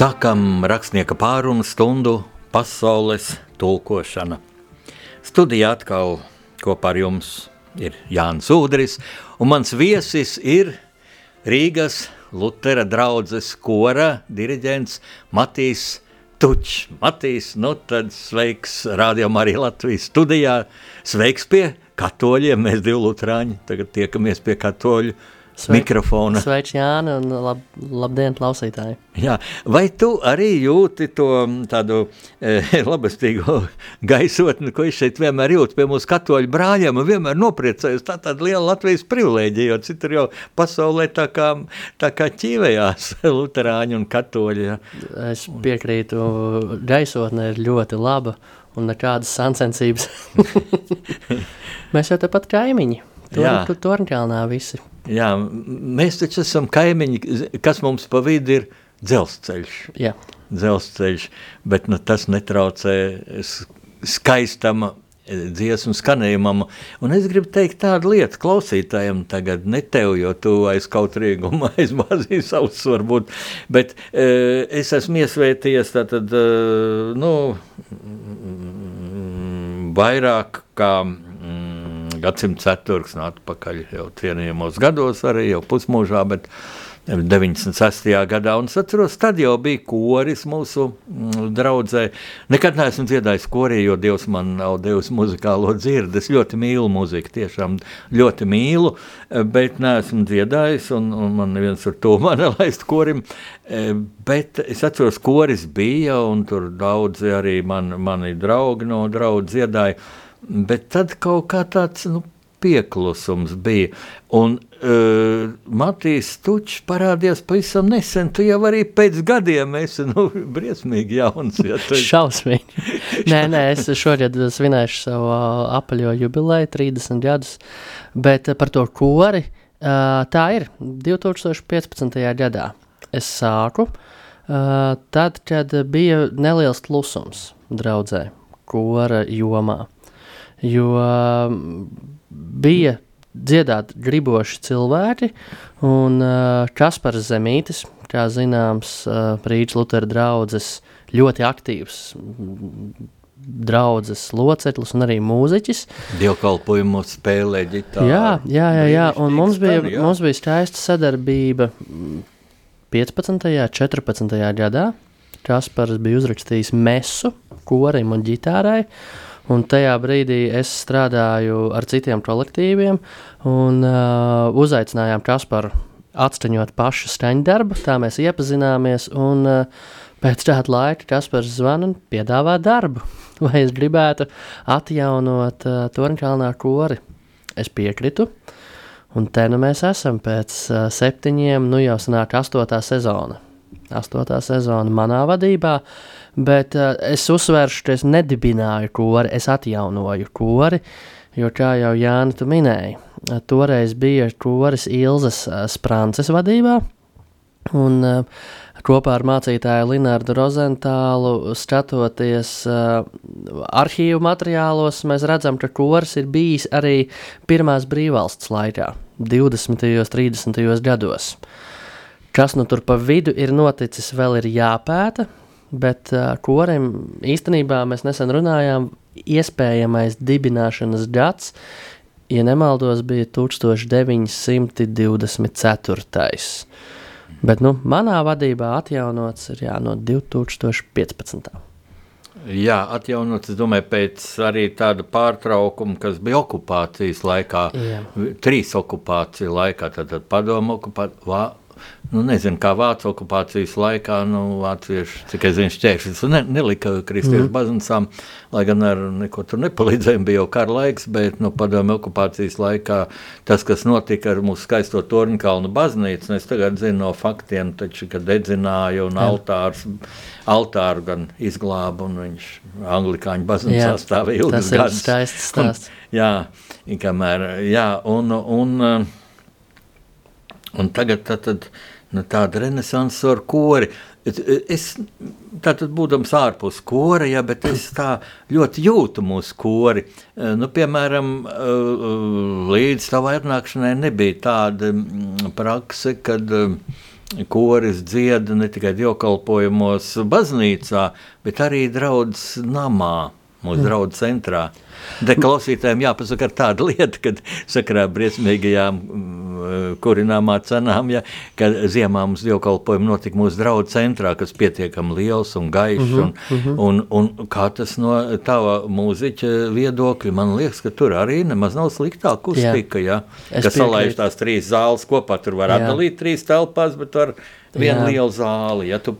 Sākam rakstnieka pārunu stundu pasaules tulkošana. Studijā atkal kopā ar jums ir Jānis Udris, un mans viesis ir Rīgas Lutera draudzes kora diriģents Matīs Tučs. Matīs, nu tad sveiks rādījumā arī Latvijas studijā, sveiks pie katoļiem, mēs divi lutrāņi, tagad tiekamies pie katoļu Sveik, mikrofona. Sveiks, Jāni, un lab, labdien, klausītāji. Jā, vai tu arī jūti to tādu e, labestīgo gaisotni, ko es šeit vienmēr jūtu pie mūsu katoļu brāļiem, un vienmēr nopriecājos, tā tāda liela Latvijas privilēģija, jo citur jau pasaulē tā kā, tā kā ķīvējās luterāņi un katoļi. Ja. Es piekrītu, gaisotne ir ļoti laba, un nekādas sancensības. Mēs jau tepat kaimiņi. Tur Torņķelnā visi. Jā, mēs taču esam kaimiņi, kas mums pa vidu ir dzelzceļš. Jā. Dzelzceļš, bet nu, tas netraucē skaistam e, dziesmu skanējumam. Un es gribu teikt tādu lietu klausītājiem tagad, ne tev, jo tu aiz kaut rīguma aizmāzīji savus varbūt, bet e, es esmu iesvētījies tātad, e, nu, vairāk kā gadsimta ceturksni atpakaļ, jau cienījamos gados, arī jau pusmūžā, bet 96. gadā, un es atceros, tad jau bija koris mūsu mm, draudzē. Nekad neesmu dziedājis korī, jo Dievs man nav devis muzikālo dzirdi. Es ļoti mīlu muziku, tiešām ļoti mīlu, bet neesmu dziedājis, un, un man neviens ar to man nelaist korim. Bet es atceros, koris bija, un tur daudzi arī man, mani draugi no draudz dziedāja. Bet tad kaut kā tāds nu, pieklusums bija. Un uh, Matīs Tučs parādījās pavisam nesen. Tu jau arī pēc gadiem esi nu, briesmīgi jauns. Ja tu... Šausmīgi. nē, nē, es šogad svinēšu savu apaļo jubileju, 30 gadus. Bet par to kori uh, tā ir 2015. gadā. Es sāku uh, tad, kad bija neliels klusums draudzē, kora jomā jo um, bija dziedāt griboši cilvēki, un uh, Kaspars Zemītis, kā zināms, uh, Rīgas Lutera draudzes ļoti aktīvs draudzes loceklis un arī mūziķis. Dievkalpojumu spēlē ģitāru. Jā, jā, jā, jā. un mums bija, jā. mums bija skaista sadarbība 15. un 14. gadā. Kaspars bija uzrakstījis mesu korim un ģitārai, Un tajā brīdī es strādāju ar citiem kolektīviem un uh, uzaicinājām Kasparu atskaņot pašu skaņdarbu. Tā mēs iepazināmies. Un, uh, pēc tāda laika Kaspars zvana un piedāvā darbu. Vai es gribētu atjaunot uh, Torņkalnā kori? Es piekritu. Un te nu mēs esam pēc uh, septiņiem, nu jau sanāk astotā sezona. Astotā sezona manā vadībā. Uh, Bet uh, es uzsveršu, ka es nedibināju kori, es atjaunoju kori. Jo, kā jau Jānis tu minēji, uh, toreiz bija koris Ilzas uh, Sprances vadībā. Un, uh, kopā ar mācītāju Linārdu Rozentālu skatoties uh, arhīvu materiālos, mēs redzam, ka koris ir bijis arī pirmās brīvvalsts laikā, 20. un 30. gados. Kas nu tur pa vidu ir noticis, vēl ir jāpēta, Bet uh, korim īstenībā mēs nesen runājām, iespējamais dibināšanas gads, ja nemaldos, bija 1924. Bet nu, manā vadībā atjaunots ir jā, no 2015. Jā, atjaunots, es domāju, pēc arī tāda pārtraukuma, kas bija okupācijas laikā, Jā. trīs okupāciju laikā, tad padomu okupācija, nu, nezinu, kā vācu okupācijas laikā, nu, vācieši, cik es zinu, šķēršļus ne, nelika kristiešu mm. baznīcām, lai gan ar neko tur nepalīdzēja, bija jau kara laiks, bet, nu, padomju okupācijas laikā tas, kas notika ar mūsu skaisto Torņkalnu baznīcu, es tagad zinu no faktiem, taču, kad dedzināja un altārs, altāru gan izglāba, un viņš anglikāņu baznīcā stāvēja ilgas gadus. Tas ir skaists stāsts. Un, jā, kamēr, jā, un, un, un Un tagad tā, tad, nu, tāda renesanse ar kori. Es tātad būdams ārpus kora, ja, bet es tā ļoti jūtu mūsu kori. Nu, piemēram, līdz tavai atnākšanai nebija tāda mm, prakse, kad koris dzieda ne tikai dievkalpojumos baznīcā, bet arī draudzes namā mūsu draugu centrā. Te klausītājiem jāpasaka tāda lieta, ka sakarā briesmīgajām mm, kurināmā cenām, ja, ka ziemā mums dievkalpojumi notika mūsu draugu centrā, kas pietiekami liels un gaišs, -huh, un, uh -huh. un, un kā tas no tava mūziķa viedokļa, man liekas, ka tur arī nemaz nav sliktā kustika, ja, ka salaiž tās trīs zāles kopā, tur var atdalīt trīs telpās, bet var viena liela zāle. Ja tu,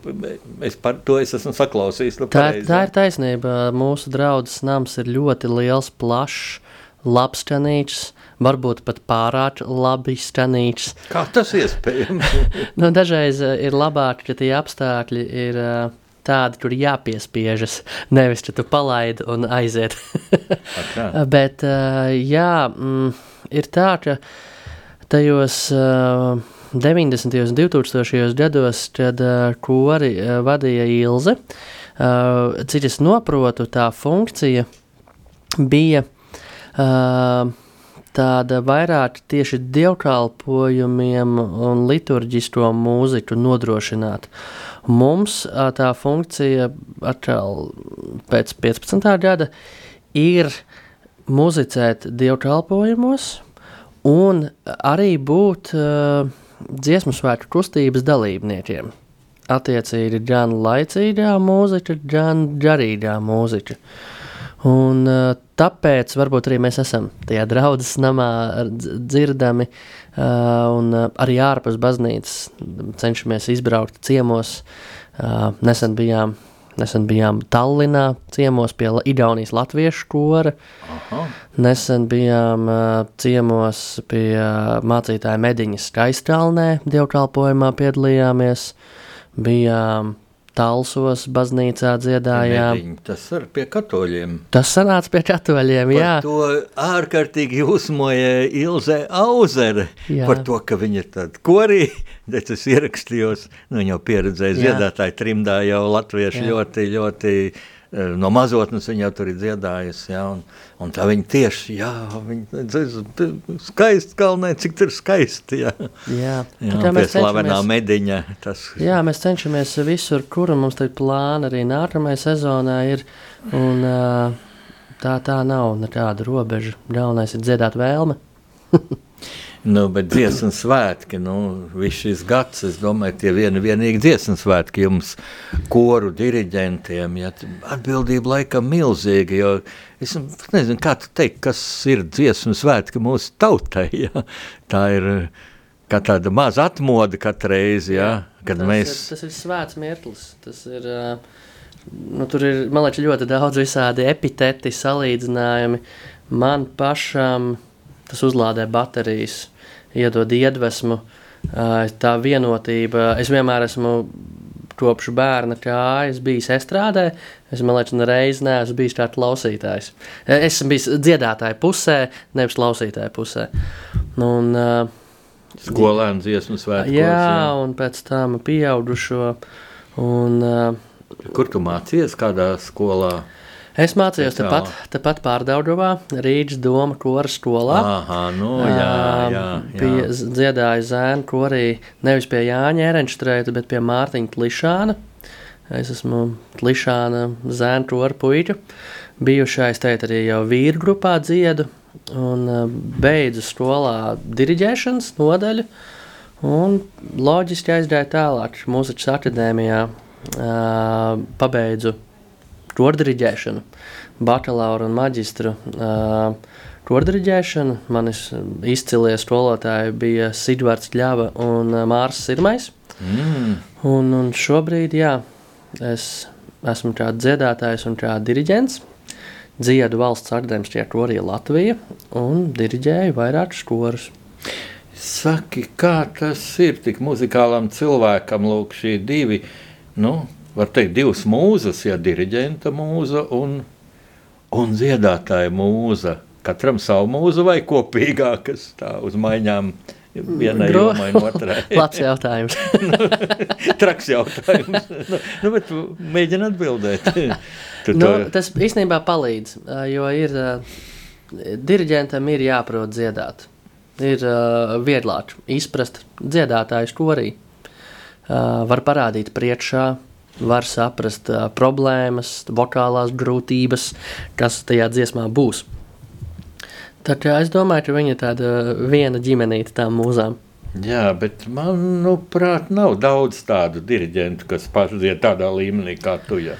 es par to es esmu saklausījis. Nu, tā, pareizi, tā ir taisnība. Mūsu draugs nams ir ļoti liels, plašs, labs cenīgs. Varbūt pat pārāk labi izskanīgs. Kā tas iespējams? nu, dažreiz eh, ir labāk, ka tie apstākļi ir uh, tādi, kur jāpiespiežas. Nevis, ka tu palaidi un aiziet. Bet, uh, jā, mm, ir tā, ka tajos. Uh, 90. un 2000. gados, kad kori vadīja Ilze, cik es saprotu, tā funkcija bija uh, tāda vairāk tieši dievkalpojumiem un liturģisko mūziku nodrošināt. Mums uh, tā funkcija atkal pēc 15. gada ir muzicēt dievkalpojumos un arī būt uh, dziesmu svētku kustības dalībniekiem. Attiecīgi gan laicīgā mūzika, gan garīgā mūzika. Un, uh, tāpēc varbūt arī mēs esam tajā draudzes namā dzirdami, uh, un uh, arī ārpus baznīcas cenšamies izbraukt ciemos. Nesen bijām Nesen bijām Tallinā, ciemos pie Igaunijas latviešu kora. Aha. Nesen bijām ciemos pie mācītāja Mediņas skaistālnē, dievkalpojumā piedalījāmies. Bijām Talsos baznīcā dziedājām. Mediņi, tas ir pie katoļiem. Tas sanāca pie katoļiem, par jā. to ārkārtīgi uzmoja Ilze Auzere, jā. par to, ka viņa tāda korī, bet es ierakstījos, nu, viņa jau pieredzēja dziedātāju trimdā jau latviešu jā. ļoti, ļoti Eh, no mazotnes viņa jau tur ir dziedājusi. Ja, un, un tā viņa tieši, jā, dziesma, skaisti kalnē, cik tur skaisti. Jā, jā. jā tā mēs slavenā mediņa. Tas... Jā, mēs cenšamies visur, kur mums tagad plāna arī nākamajai sezonā ir. Un, tā, tā nav nekāda robeža. Galvenais ir dziedāt vēlme. Nu, bet dziesmu svētki, nu, viss šis gads, es domāju, tie vieni vienīgi dziesmu svētki jums, koru diriģentiem, ja atbildība laikam milzīga, jo es nezinu, kā tu teikt, kas ir dziesmu svētki mūsu tautai, ja? tā ir kā tāda maza atmoda katreiz, ja? kad tas mēs... Ir, tas ir svēts mirklis, tas ir... Nu, tur ir liekas, ļoti daudz visādi epiteti, salīdzinājumi. Man pašam tas uzlādē baterijas, iedod iedvesmu, tā vienotība. Es vienmēr esmu kopš bērna kājas bijis estrādē. Es domāju, ka nereiz neesmu bijis tāds klausītājs. Es esmu bijis dziedātāja pusē, nevis klausītāja pusē. Un, Skolēnu dziesmu svētkos. Jā, jā, un pēc tam pieaugušo. Un, Kur tu mācījies? Kādā skolā? Es mācījos tepat, tepat pārdaugavā, Rīgas doma kora skolā. Aha, nu, jā, jā, jā. Pie, dziedāju zēnu korī nevis pie Jāņa Erenštreita, bet pie Mārtiņa Klišāna. Es esmu Klišāna zēnu kora puika. Bijušais teikt arī jau vīru grupā dziedu un beidzu skolā diriģēšanas nodaļu. Un loģiski aizgāju tālāk mūzikas akadēmijā, pabeidzu kordiriģēšanu, bakalaura un maģistra uh, kordiriģēšanu. Manis izcilie skolotāji bija Sidvards Kļava un Mārs Sirmais. Mm. Un, un šobrīd, jā, es esmu kā dziedātājs un kā diriģents. Dziedu valsts akadēmiskajā korī Latvija un diriģēju vairākus korus. Saki, kā tas ir tik muzikālam cilvēkam, lūk, šie divi, nu, var teikt, divas mūzas, ja diriģenta mūza un, un dziedātāja mūza. Katram savu mūzu vai kopīgā, kas tā uz maiņām vienai Gro... jomai un otrai. Labs jautājums. Traks jautājums. nu, nu, bet mēģini atbildēt. Tu nu, to... Tas īstenībā palīdz, jo ir diriģentam ir jāprot dziedāt. Ir uh, vieglāk izprast dziedātājus korī. uh, var parādīt priekšā, var saprast uh, problēmas, vokālās grūtības, kas tajā dziesmā būs. Tad jā, es domāju, ka viņa ir tāda viena ģimenīte tām mūzām. Jā, bet manuprāt, nav daudz tādu diriģentu, kas pašai tādā līmenī kā tu. Ja.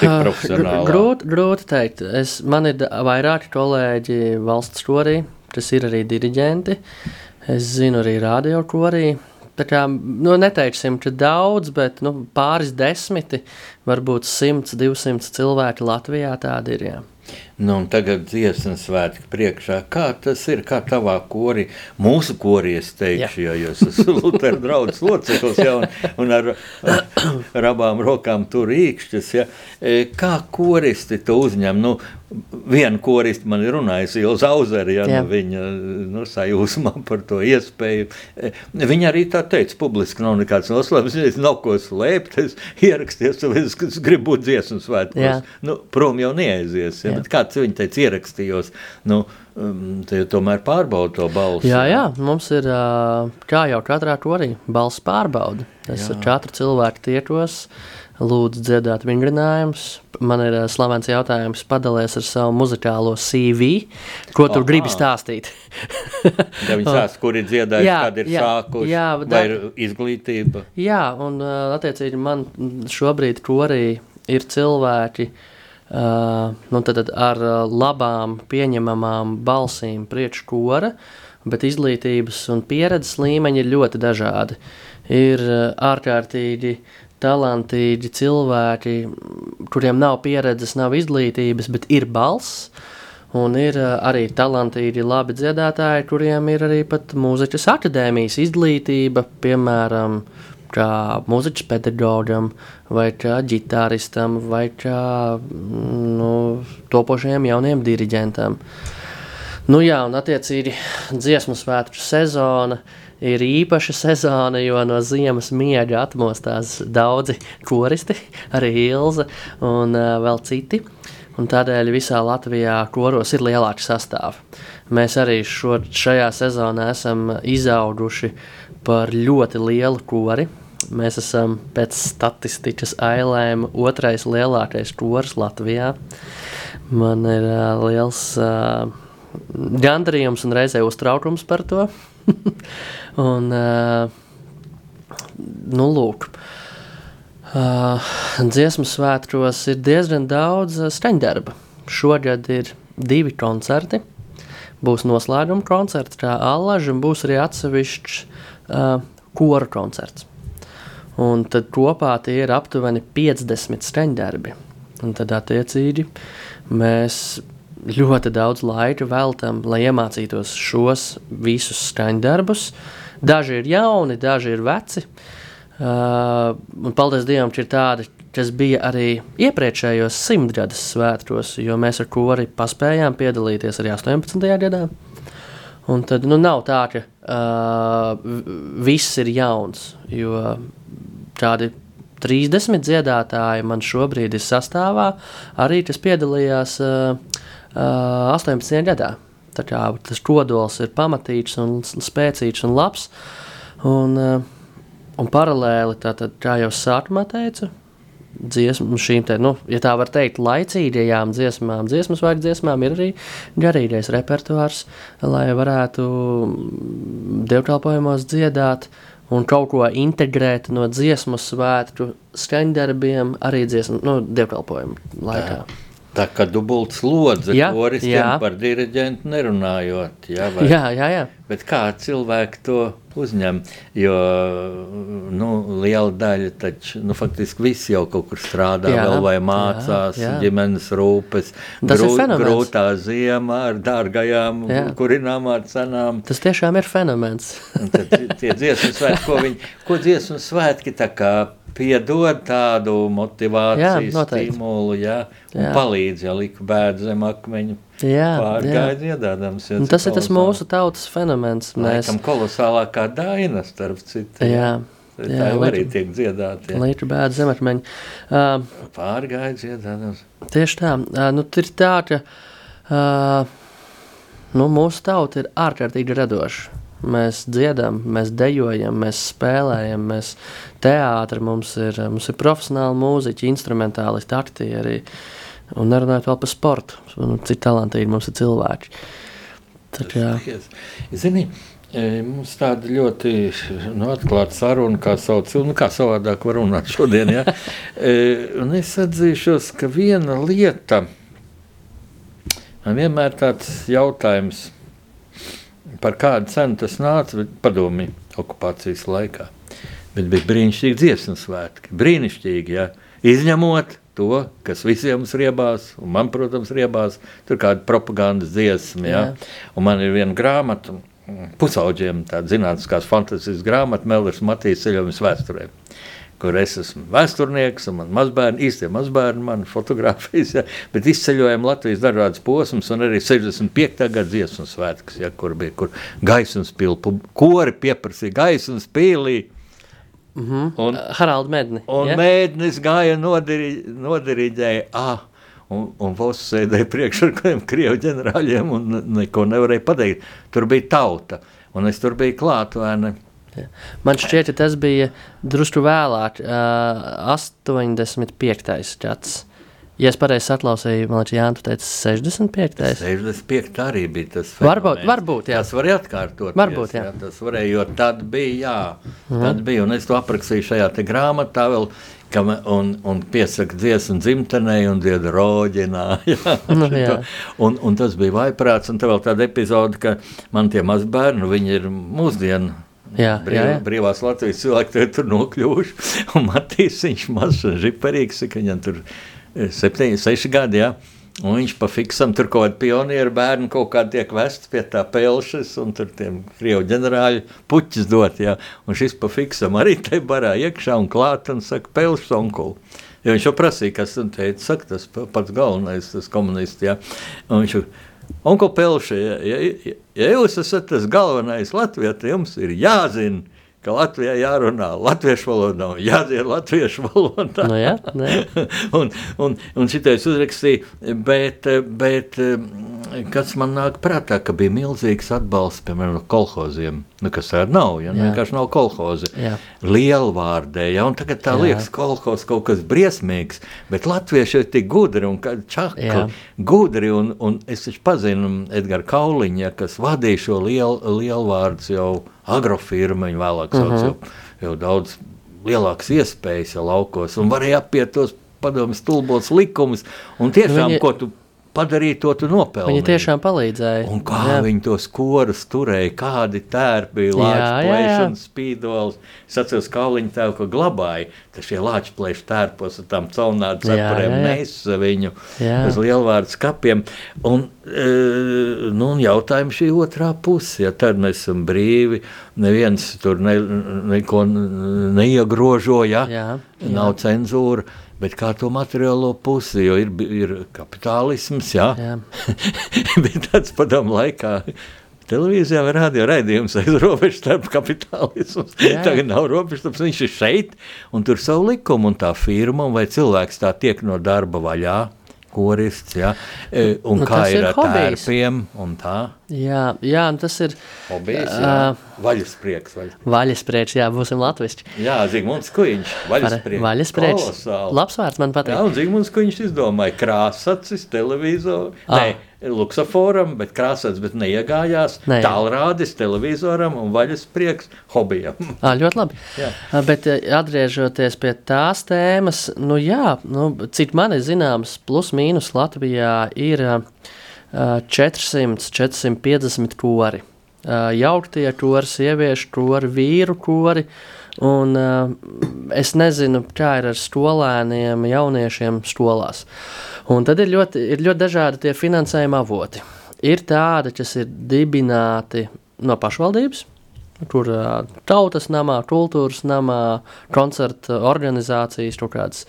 Grūti, grūti teikt. Es, man ir vairāki kolēģi valsts korī, kas ir arī diriģenti. Es zinu arī radio korī. Tā kā, nu, neteiksim, ka daudz, bet nu, pāris desmiti, varbūt 100, 200 cilvēki Latvijā tādi ir. Jā. Nu, tagad dziesmas svētki priekšā. Kā tas ir? Kā tavā korī, mūsu korī, es teikšu, jo jūs esat Lutera draugs loceklis, ja, un, un ar, ar abām rokām tur īkšķis, ja. E, kā koristi to uzņem? Nu, Viena koristi man ir runājusi, jau Zauzeri, ja, nu, viņa nu, sajūsmā par to iespēju. E, viņa arī tā teica, publiski nav nekāds noslēpums, nav ko slēpt, es ieraksties, es, es gribu būt dziesmu svētkos. Nu, prom jau neaizies, ja, bet kā pats viņa teica, ierakstījos. Nu, um, Tie tomēr pārbauda to balsi. Jā, jā, mums ir kā jau katrā korī balss pārbauda. Es jā. ar katru cilvēku tiekos, lūdzu dziedāt vingrinājumus. Man ir slavens jautājums, padalies ar savu muzikālo CV, ko tu oh, gribi stāstīt. ja viņi stāsta, kur ir dziedājis, jā, kad ir jā, sākuši, jā, vai ir izglītība. Jā, un attiecīgi man šobrīd korī ir cilvēki, uh, Uh, nu, tad, tad ar uh, labām, pieņemamām balsīm priekškora, bet izglītības un pieredzes līmeņi ir ļoti dažādi. Ir uh, ārkārtīgi talantīgi cilvēki, kuriem nav pieredzes, nav izglītības, bet ir balss. Un ir uh, arī talantīgi, labi dziedātāji, kuriem ir arī mūzikas akadēmijas izglītība, piemēram, kā mūzikas pedagogam, vai kā ģitāristam, vai kā nu, topošajam jauniem diriģentam. Nu, jā, un attiecīgi dziesmu svētku sezona ir īpaša sezona, jo no ziemas miega atmostās daudzi koristi, arī Ilza un uh, vēl citi. Un tādēļ visā Latvijā koros ir lielāka sastāvā. Mēs arī šo, šajā sezonā esam izauguši par ļoti lielu kori. Mēs esam pēc statistikas ailēm otrais lielākais kurs Latvijā. Man ir uh, liels uh, gandarījums un reizē uztraukums par to. un, uh, nu, lūk, uh, dziesmu svētkos ir diezgan daudz uh, skaņdarba. Šogad ir divi koncerti. Būs noslēguma koncerts, kā Allaža, un būs arī atsevišķs uh, kora koncerts. Un tad kopā tie ir aptuveni 50 skaņdarbi. Un tad, attiecīgi, mēs ļoti daudz laika veltam, lai iemācītos šos visus skaņdarbus. Daži ir jauni, daži ir veci. Uh, un paldies Dievam, ka ir tādi, kas bija arī iepriekšējos simtgades svētkos, jo mēs ar kori paspējām piedalīties arī 18. gadā. Un tad nu, nav tā, ka uh, viss ir jauns, jo kādi 30 dziedātāji man šobrīd ir sastāvā, arī kas piedalījās uh, uh, 18 gadā. Kā tas kodols ir pamatīgs un spēcīgs un labs. Un, uh, un paralēli, tātad, kā jau sākumā teicu, dziesmu, šīm te, nu, ja tā var teikt, laicīgajām dziesmām, dziesmas vai dziesmām ir arī garīgais repertuārs, lai varētu dievkalpojumos dziedāt un kaut ko integrēt no dziesmu svētku skaņdarbiem arī dziesmu nu, dievkalpojumu laikā. Tā. Tā kā dubults lodze, jā, koristiem jā. par diriģentu nerunājot. Jā, vai, jā, jā, jā. Bet kā cilvēki to uzņem? Jo nu, liela daļa taču, nu, faktiski visi jau kaut kur strādā, jā, vēl vai mācās, jā, jā. ģimenes rūpes, grū, grūtā ziemā ar dārgajām jā. kurināmām cenām. Tas tiešām ir fenomens. tad tie dziesmu svētki, ko viņi, ko dziesmu svētki tā kā piedod tādu motivāciju, jā, stimulu, jā, un jā. palīdz, ja liku bēdu zem akmeņu. Jā, pārgāja dziedādams. Ja, tas ir tas mūsu tautas fenomens. Mēs... Laikam kolosālākā daina starp citiem. Jā. Tā jā, jau arī tiek dziedāta. Līdz bēdu zemakmeņu. Uh, pārgāja dziedādams. Tieši tā. Uh, nu, ir tā, ka uh, nu, mūsu tauta ir ārkārtīgi radoša. Mēs dziedam, mēs dejojam, mēs spēlējam, mēs teātri, mums ir, mums ir profesionāli mūziķi, instrumentālisti, aktieri. Un nerunājot vēl par sportu, nu, cik talantīgi mums ir cilvēki. Tad. Zini, e, mums tāda ļoti nu, atklāta saruna, kā sauc, nu, kā savādāk var runāt šodien. Ja? E, un es atzīšos, ka viena lieta, man vienmēr tāds jautājums, par kādu cenu tas nāca padomju okupācijas laikā. Bet bija brīnišķīgi dziesmu svētki. Brīnišķīgi, ja? izņemot to, kas visiem mums riebās, un man, protams, riebās. Tur kāda propagandas dziesma, ja? un man ir viena grāmata, pusauģiem, tāda zinātniskās fantāzijas grāmata, Melnijas Matīs ceļojums vēsturē kur es esmu vēsturnieks, un man mazbērni, īstie mazbērni, man fotografijas, ja, bet izceļojam Latvijas dažādas posmas, un arī 65. gada dziesmu svētkus, ja, kur bija, kur gaismas pilpu, kori pieprasīja gaismas pīlī, Mm -hmm. Un, Haralds Mēdnis. Un ja? Mēdnis gāja nodiri, nodiriģēja, ah, un, un Voss sēdēja priekšā ar kādiem krievu ģenerāļiem un neko nevarēja pateikt. Tur bija tauta, un es tur biju klāt, vai ne? Man šķiet, ka tas bija drusku vēlāk, uh, 85. gads. Ja es pareizi atklausīju, man liekas, Jānis teica, 65. 65. arī bija tas. Varbūt, varbūt jā. Tas varēja atkārtot. Varbūt, jā. jā. Tas varēja, jo tad bija, jā, mhm. tad bija, un es to aprakstīju šajā te grāmatā vēl, kam, un, un piesaka dziesmu dzimtenei un dziedu roģinā. Jā, nu, jā. un, un tas bija vaiprāts, un te vēl tāda epizode, ka man tie mazbērni, viņi ir mūsdienu Jā, Brīv, jā, jā. Brīvās Latvijas cilvēki tur nokļuvuši. Un Matīs, viņš mazs un žiparīgs, ka viņam tur 7, e, 6 gadi, jā. Un viņš pa fiksam tur kaut kādi pionieru bērni kaut kā tiek vests pie tā pelšas, un tur tiem krievu ģenerāļu puķis dot, jā. Un šis pa fiksam arī te barā iekšā un klāt un saka, pelšas onkulu. Jo viņš jau prasīja, kas un teica, saka, tas pats galvenais, tas komunists, jā. Un viņš jau, Onko Pelši, ja, ja, ja jūs esat tas galvenais Latvijas, tad jums ir jāzina, ka Latvijā jārunā latviešu valodā un jādzied latviešu valodā. No nu jā, jā. un, un, un šitais uzrakstīja, bet, bet kas man nāk prātā, ka bija milzīgs atbalsts, piemēram, kolhoziem, nu, kas tāda nav, ja, nu, vienkārši nav kolhozi. Lielvārdē, ja, un tagad tā jā. liekas kolhoz kaut kas briesmīgs, bet latvieši ir tik gudri un čakli, jā. gudri, un, un es taču pazinu Edgar Kauliņa, kas vadīja šo liel, lielvārdus jau agrofirma, viņa vēlāk sauc uh -huh. jau, jau daudz lielākas iespējas ja laukos, un varēja apiet tos padomjas stulbos likumus, un tiešām, Viņa... ko tu padarīt to tu nopelnīji. Viņi tiešām palīdzēja. Un kā jā. viņi tos korus turēja, kādi tērpi bija lāčplēšanas spīdols. Es atceros, kā viņi tev ko glabāja, tad šie lāčplēšu tērpos ar tām caunādu cepurēm nesa viņu jā. uz lielvārdu skapiem. Un, e, nu, un jautājums šī otrā puse, ja tad mēs esam brīvi, neviens tur ne, neko neiegrožoja, jā, jā. nav cenzūra. Bet kā to materiālo pusi, jo ir, ir kapitālisms, jā. jā. bet tāds padomu laikā televīzijā vai radio raidījums aiz robežas starp kapitālismu. Tagad nav robežas, tāpēc viņš ir šeit un tur savu likumu un tā firma, vai cilvēks tā tiek no darba vaļā korists, ja? E, un nu, kā ir, ir ar hobijs. tērpiem un tā. Jā, jā tas ir hobijs, jā. Uh, vaļasprieks. Vaļasprieks, vaļasprieks jā, būsim latviski. Jā, Zigmunds Kuiņš, vaļasprieks. Vaļasprieks, labs vārds man patīk. Jā, un Zigmunds Kuiņš izdomāja krāsacis, televizoru, ah. ne, luksaforam, bet krāsats, bet neiegājās. Ne, Tālrādis televizoram un vaļas prieks hobijam. À, ļoti labi. Jā. Bet atgriežoties pie tās tēmas, nu jā, nu, cik man ir zināms, plus mīnus Latvijā ir uh, 400, 450 kori. Uh, jauktie kori, sieviešu kori, vīru kori. Un, uh, es nezinu, kā ir ar skolēniem, jauniešiem skolās. Un tad ir ļoti, ir ļoti dažādi tie finansējuma avoti. Ir tādi, kas ir dibināti no pašvaldības, kur uh, tautas namā, kultūras namā, koncerta organizācijas kaut kādas.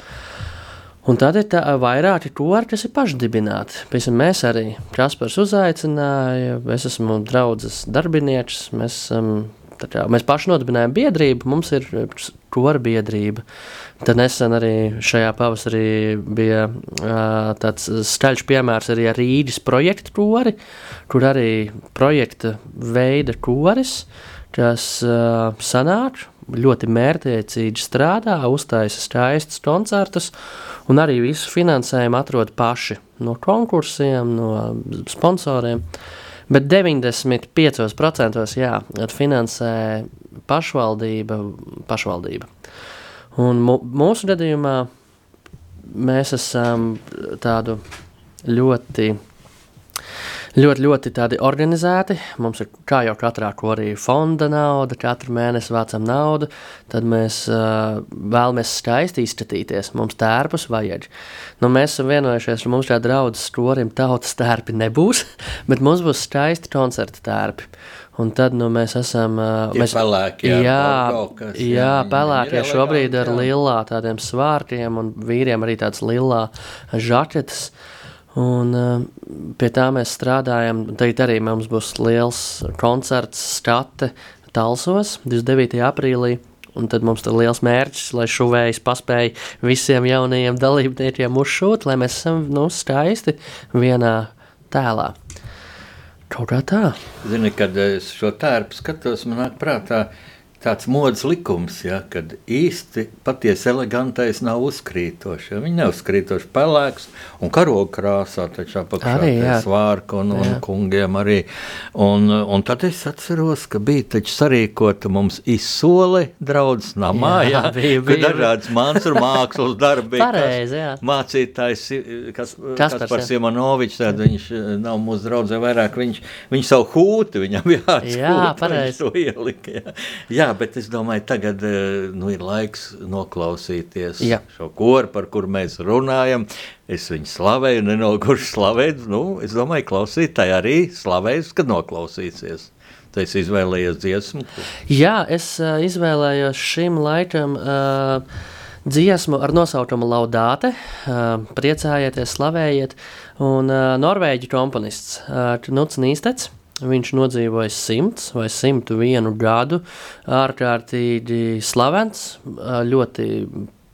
Un tad ir tā, vairāki kori, kas ir pašdibināti. Piemēram, mēs arī Kaspars uzaicināja, es esmu draudzes darbinieks, mēs, um, kā, mēs paši nodibinājām biedrību, mums ir kora biedrība. Tad nesen arī šajā pavasarī bija uh, tāds skaļš piemērs arī ar Rīgas projektu kori, kur arī projekta veida koris, kas uh, sanāk ļoti mērķiecīgi strādā, uztaisa skaistus koncertus, un arī visu finansējumu atrod paši no konkursiem, no sponsoriem. Bet 95% jā, finansē pašvaldība. pašvaldība. Un mūsu gadījumā mēs esam tādu ļoti ļoti, ļoti tādi organizēti. Mums ir kā jau katrā korī fonda nauda, katru mēnesi vācam naudu, tad mēs uh, vēlamies skaisti izskatīties. Mums tērpus vajag. Nu, mēs esam vienojušies, ka mums šāda draudzes korim tautas tērpi nebūs, bet mums būs skaisti koncerta tērpi. Un tad nu, mēs esam. Uh, mēs, pelēkie, jā, jā, jā, pelēkie šobrīd ar lilā tādiem svārkiem, un vīriem arī tāds lilā žaketes. Uh, Un, uh, pie tā mēs strādājam. Tagad arī mums būs liels koncerts, skate Talsos 29. aprīlī. Un tad mums ir liels mērķis, lai šuvējs paspēja visiem jaunajiem dalībniekiem uzšūt, lai mēs esam nu, skaisti vienā tēlā. Kaut kā tā. Zini, kad es šo tērpu skatos, man nāk prātā, uh, tāds modes likums, ja, kad īsti patiesi elegantais nav uzkrītošs. Ja. Viņi nav uzkrītoši pelēks un karoga krāsā, taču apakšā svārka un, un kungiem arī. Un, un tad es atceros, ka bija taču sarīkota mums izsole draudzes namā, jā, jā, bija, bija. dažādas mākslas mākslas darbi. Pareizi, jā. Mācītājs, kas, kas par Simonovičs, tad viņš eh, nav mūsu draudzē vairāk, viņš, viņš savu hūti, viņam jāatskūt. Jā, pareizi. to ielika, jā. jā, Jā, bet es domāju, tagad eh, nu, ir laiks noklausīties Jā. šo koru, par kuru mēs runājam. Es viņu slavēju, nenoguršu slavēt. Nu, es domāju, klausītāji arī slavēs, kad noklausīsies. Tu esi izvēlējies dziesmu? Jā, es uh, izvēlējos šim laikam. Uh, dziesmu ar nosaukumu Laudāte, uh, priecājieties, slavējiet, un uh, norvēģu komponists uh, Knuts Nīstets. Viņš nodzīvoja simts vai simtu vienu gadu, ārkārtīgi slavens, ļoti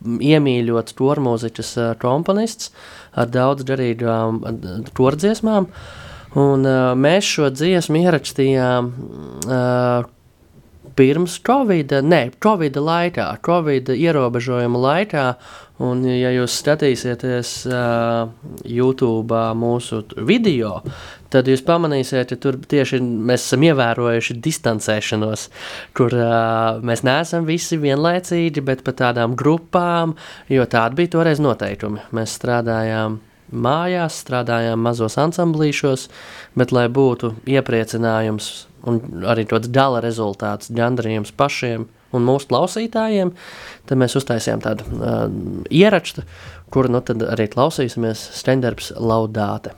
iemīļots tormūzikas komponists ar daudz garīgām tordziesmām. Un, mēs šo dziesmu ierakstījām pirms Covid, ne, Covid laikā, Covid ierobežojuma laikā. Un, ja jūs skatīsieties uh, YouTube mūsu video, tad jūs pamanīsiet, ka tur tieši mēs esam ievērojuši distancēšanos, kur uh, mēs neesam visi vienlaicīgi, bet pa tādām grupām, jo tādi bija toreiz noteikumi. Mēs strādājām mājās, strādājām mazos ansamblīšos, bet lai būtu iepriecinājums un arī tāds gala rezultāts, gandarījums pašiem un mūsu klausītājiem, tad mēs uztaisījām tādu uh, ierakstu, kuru nu arī klausīsimies Stendarbs Laudāte.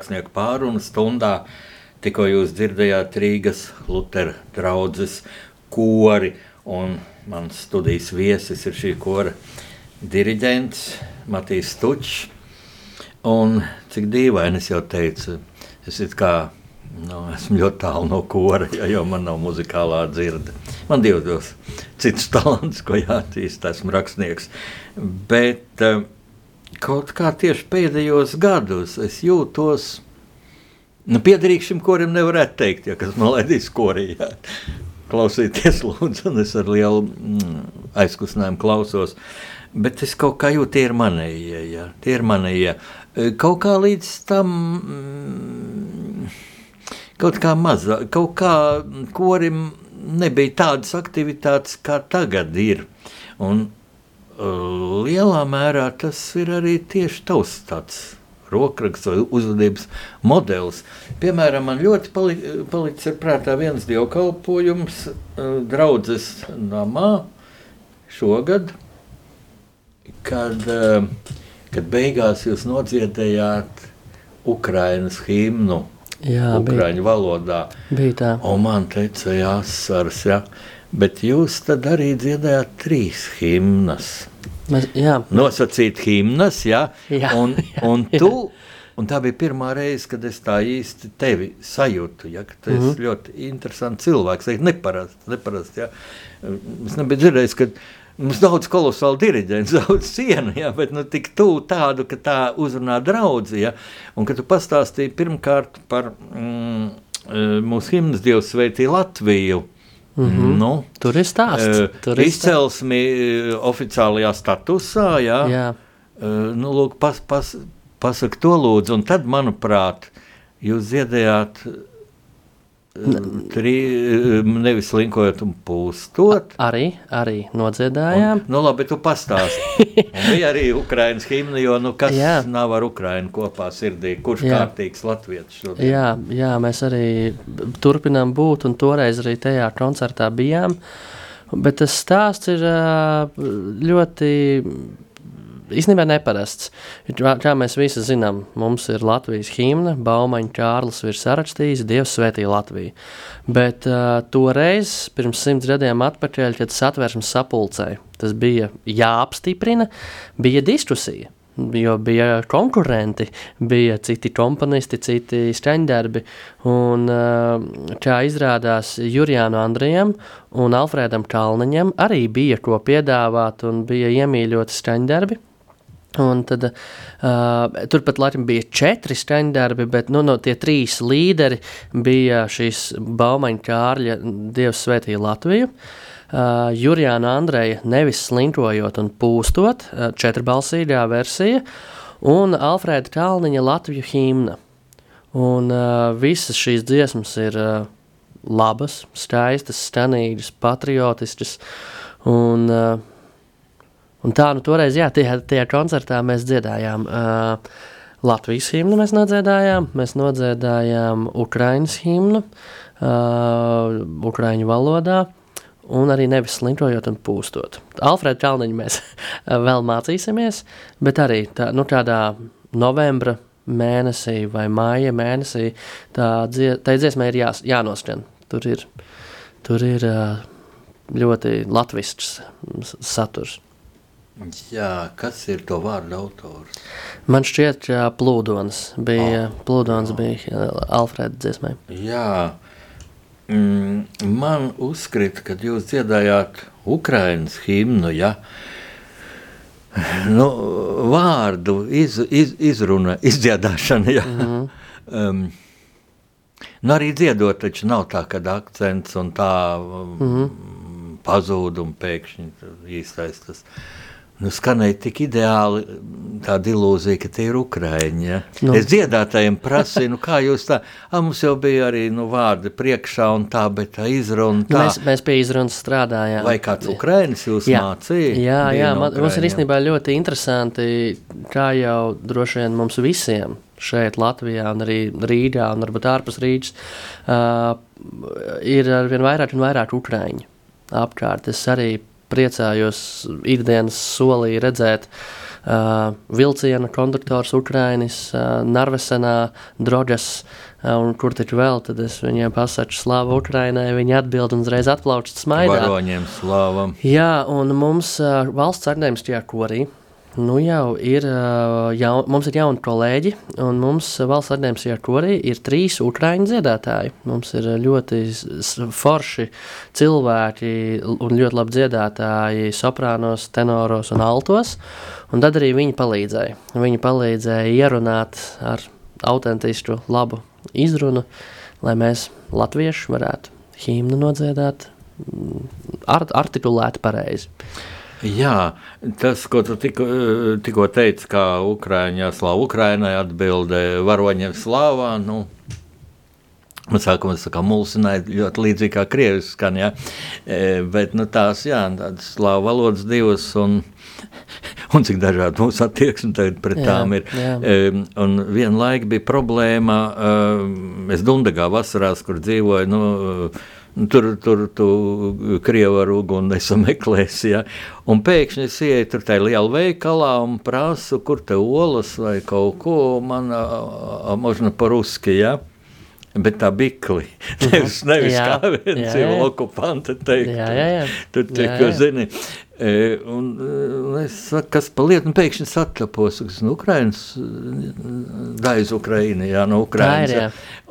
Rakstnieku pārunu stundā tikko jūs dzirdējāt Rīgas Lutera draudzes kori, un mans studijas viesis ir šī kora diriģents Matīs Stučs. Un cik dīvaini es jau teicu, es kā, nu, esmu ļoti tālu no kora, ja jau man nav muzikālā dzirde. Man ir divos citus talants, ko jāattīst, esmu rakstnieks. Bet uh, kaut kā tieši pēdējos gados es jūtos. Nu, Piederīgs šim korim nevarētu teikt, ja kas man laidīs korijā. Klausīties, lūdzu, un es ar lielu mm, aizkustinājumu klausos. Bet es kaut kā jūtu, tie ir manējie. Ja? Tie ir manējie. Kaut kā līdz tam, mm, kaut kā mazā, kaut kā korim nebija tādas aktivitātes, kā tagad ir. Un lielā mērā tas ir arī tieši tavs tāds rokraksts vai uzvedības modelis. Piemēram, man ļoti pali, palicis prātā viens dievkalpojums draudzes namā šogad, kad, kad beigās jūs nodziedējāt Ukrainas himnu. Jā, Ukraiņu bija. valodā. Bija tā. Un man teica, jāsars, jā. Bet jūs tad arī dziedājāt trīs himnas. Mēs, jā. nosacīt himnas, ja? jā, un, jā, un tu, un tā bija pirmā reize, kad es tā īsti tevi sajūtu, ja? ka tu esi mm -hmm. ļoti interesants cilvēks, neparasts, neparast, ja? es nebiju dzirdējis, ka Mums daudz kolosālu diriģentu, daudz cienu, ja, bet nu, tik tuvu tādu, ka tā uzrunā draugu. Ja, un kad tu pastāstīji pirmkārt par mm, e, mūsu himnas Dievu svētī Latviju. Mm -hmm. nu, tur ir stāsts. Tur ir izcelsmi stāsts. oficiālajā statusā. Jā, jā. Nu, lūk, pas, pas, pasak to lūdzu, un tad, manuprāt, jūs dziedējāt Trī, nevis linkojot un pūstot. Arī, arī nodziedājām. Un, nu, labi, tu pastāsti. bija arī Ukrainas himna, jo nu, kas jā. nav ar Ukrainu kopā sirdī, kurš jā. kārtīgs latvietis šodien. Jā, jā, mēs arī turpinām būt, un toreiz arī tajā koncertā bijām. Bet tas stāsts ir ļoti īstenībā neparasts. Kā mēs visi zinām, mums ir Latvijas himna, Baumaņa Kārlis ir sarakstījis, Dievs svētī Latviju. Bet uh, toreiz, pirms simts gadiem atpakaļ, kad satversmes sapulcēja, tas bija jāapstiprina, bija diskusija. Jo bija konkurenti, bija citi komponisti, citi skaņdarbi. Un, kā izrādās, Jurijānu Andrijam un Alfrēdam Kalniņam arī bija ko piedāvāt, un bija iemīļoti skaņdarbi. Un tad, uh, turpat Latvijam bija četri skaņdarbi, bet nu, no tie trīs līderi bija šīs Baumaņa Kārļa Dievs svētīja Latviju. Uh, Jurijāna Andreja nevis slinkojot un pūstot, uh, četrbalsīgā versija, un Alfrēda Kalniņa Latviju himna. Un uh, visas šīs dziesmas ir uh, labas, skaistas, stanīgas, patriotiskas, un uh, Un tā, nu, toreiz, jā, tajā, tajā koncertā mēs dziedājām uh, Latvijas himnu, mēs nodziedājām, mēs nodziedājām Ukraiņas himnu, uh, Ukraiņu valodā, un arī nevis slinkojot un pūstot. Alfrēda Kalniņa mēs vēl mācīsimies, bet arī tā, nu, tādā novembra mēnesī vai māja mēnesī tā, dzie, tā dziesmai ir jā, jānoskan. Tur ir, tur ir uh, ļoti latvisks saturs. Jā, kas ir to vārdu autors? Man šķiet, ka Plūdons bija, oh, Plūdons oh. bija Alfrēda dziesmai. Jā, mm, man uzskrita, kad jūs dziedājāt Ukrainas himnu, ja? nu, vārdu iz, iz, izruna, izdziedāšana, ja? mm -hmm. um, nu, arī dziedot, taču nav tā, kad akcents un tā um, mm -hmm. pazūd un pēkšņi īstais tas. Uh, nu, skanēja tik ideāli tāda ilūzija, ka tie ir Ukraiņi. Ja? Nu. Es dziedātājiem prasīju, nu, kā jūs tā, a, mums jau bija arī nu, vārdi priekšā un tā, bet tā izruna tā. Mēs, mēs pie izrunas strādājām. Vai kāds Ukrainis jūs jā. mācīja? Jā, jā, man, mums ir īstenībā ļoti interesanti, kā jau droši vien mums visiem šeit Latvijā un arī Rīgā un varbūt ārpus Rīgas uh, ir arvien vairāk un vairāk Ukraiņu apkārt. Es arī priecājos ikdienas solī redzēt uh, vilciena konduktors Ukrainis, uh, Narvesenā, Droģas, uh, un kur taču vēl, tad es viņiem pasaku slāvu Ukrainai, viņi atbild un uzreiz atplaučat smaidā. Varoņiem slāvam. Jā, un mums uh, valsts akadēmiskajā korī Nu jau ir, jaun, mums ir jauni kolēģi, un mums valsts akadēmisijā korī ir trīs ukrāņu dziedātāji. Mums ir ļoti forši cilvēki un ļoti labi dziedātāji soprānos, tenoros un altos, un tad arī viņi palīdzēja. Viņi palīdzēja ierunāt ar autentisku, labu izrunu, lai mēs latvieši varētu himnu nodziedāt art, artikulēti pareizi. Jā, tas, ko tu tikko, tikko teici, kā Ukrāņā slāva Ukrainai atbildē varoņiem slāvā, nu, sākumā tas kā mulsināja ļoti līdzīgi kā krievis skan, ja? e, bet nu, tās, jā, tādas slāva valodas divas un, un cik dažādi mūsu attieksmi tagad pret jā, tām ir. Jā. E, un vienlaik bija problēma, e, es Dundagā vasarās, kur dzīvoju, nu, Tur, tur tu krievu ar uguni nesameklēsi. Ja? Un pēkšņi es ieju tur tajā lielā veikalā un prasu, kur te olas vai kaut ko man možno par-ruski. Ja? Bet tā bikli. Nevis, nevis jā, kā viens ir okupanta teikt. Jā, jā, jā. Tur tiek, jā, jā. zini, un, un es saku, kas pa lietu, un pēkšņi satlapos, kas no Ukrainas, daiz Ukraina, jā, no Ukrainas. Jā, jā.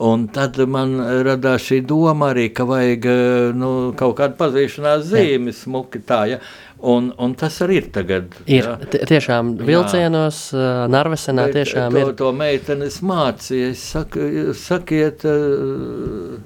Un tad man radās šī doma arī, ka vajag nu, kaut kādu pazīšanās zīmi, smuki tā, ja. Un, un tas arī ir tagad. Ir tiešām vilcienos, jā. Narvesenā tiešām to, ir. To meitenes mācīja, sakiet, uh,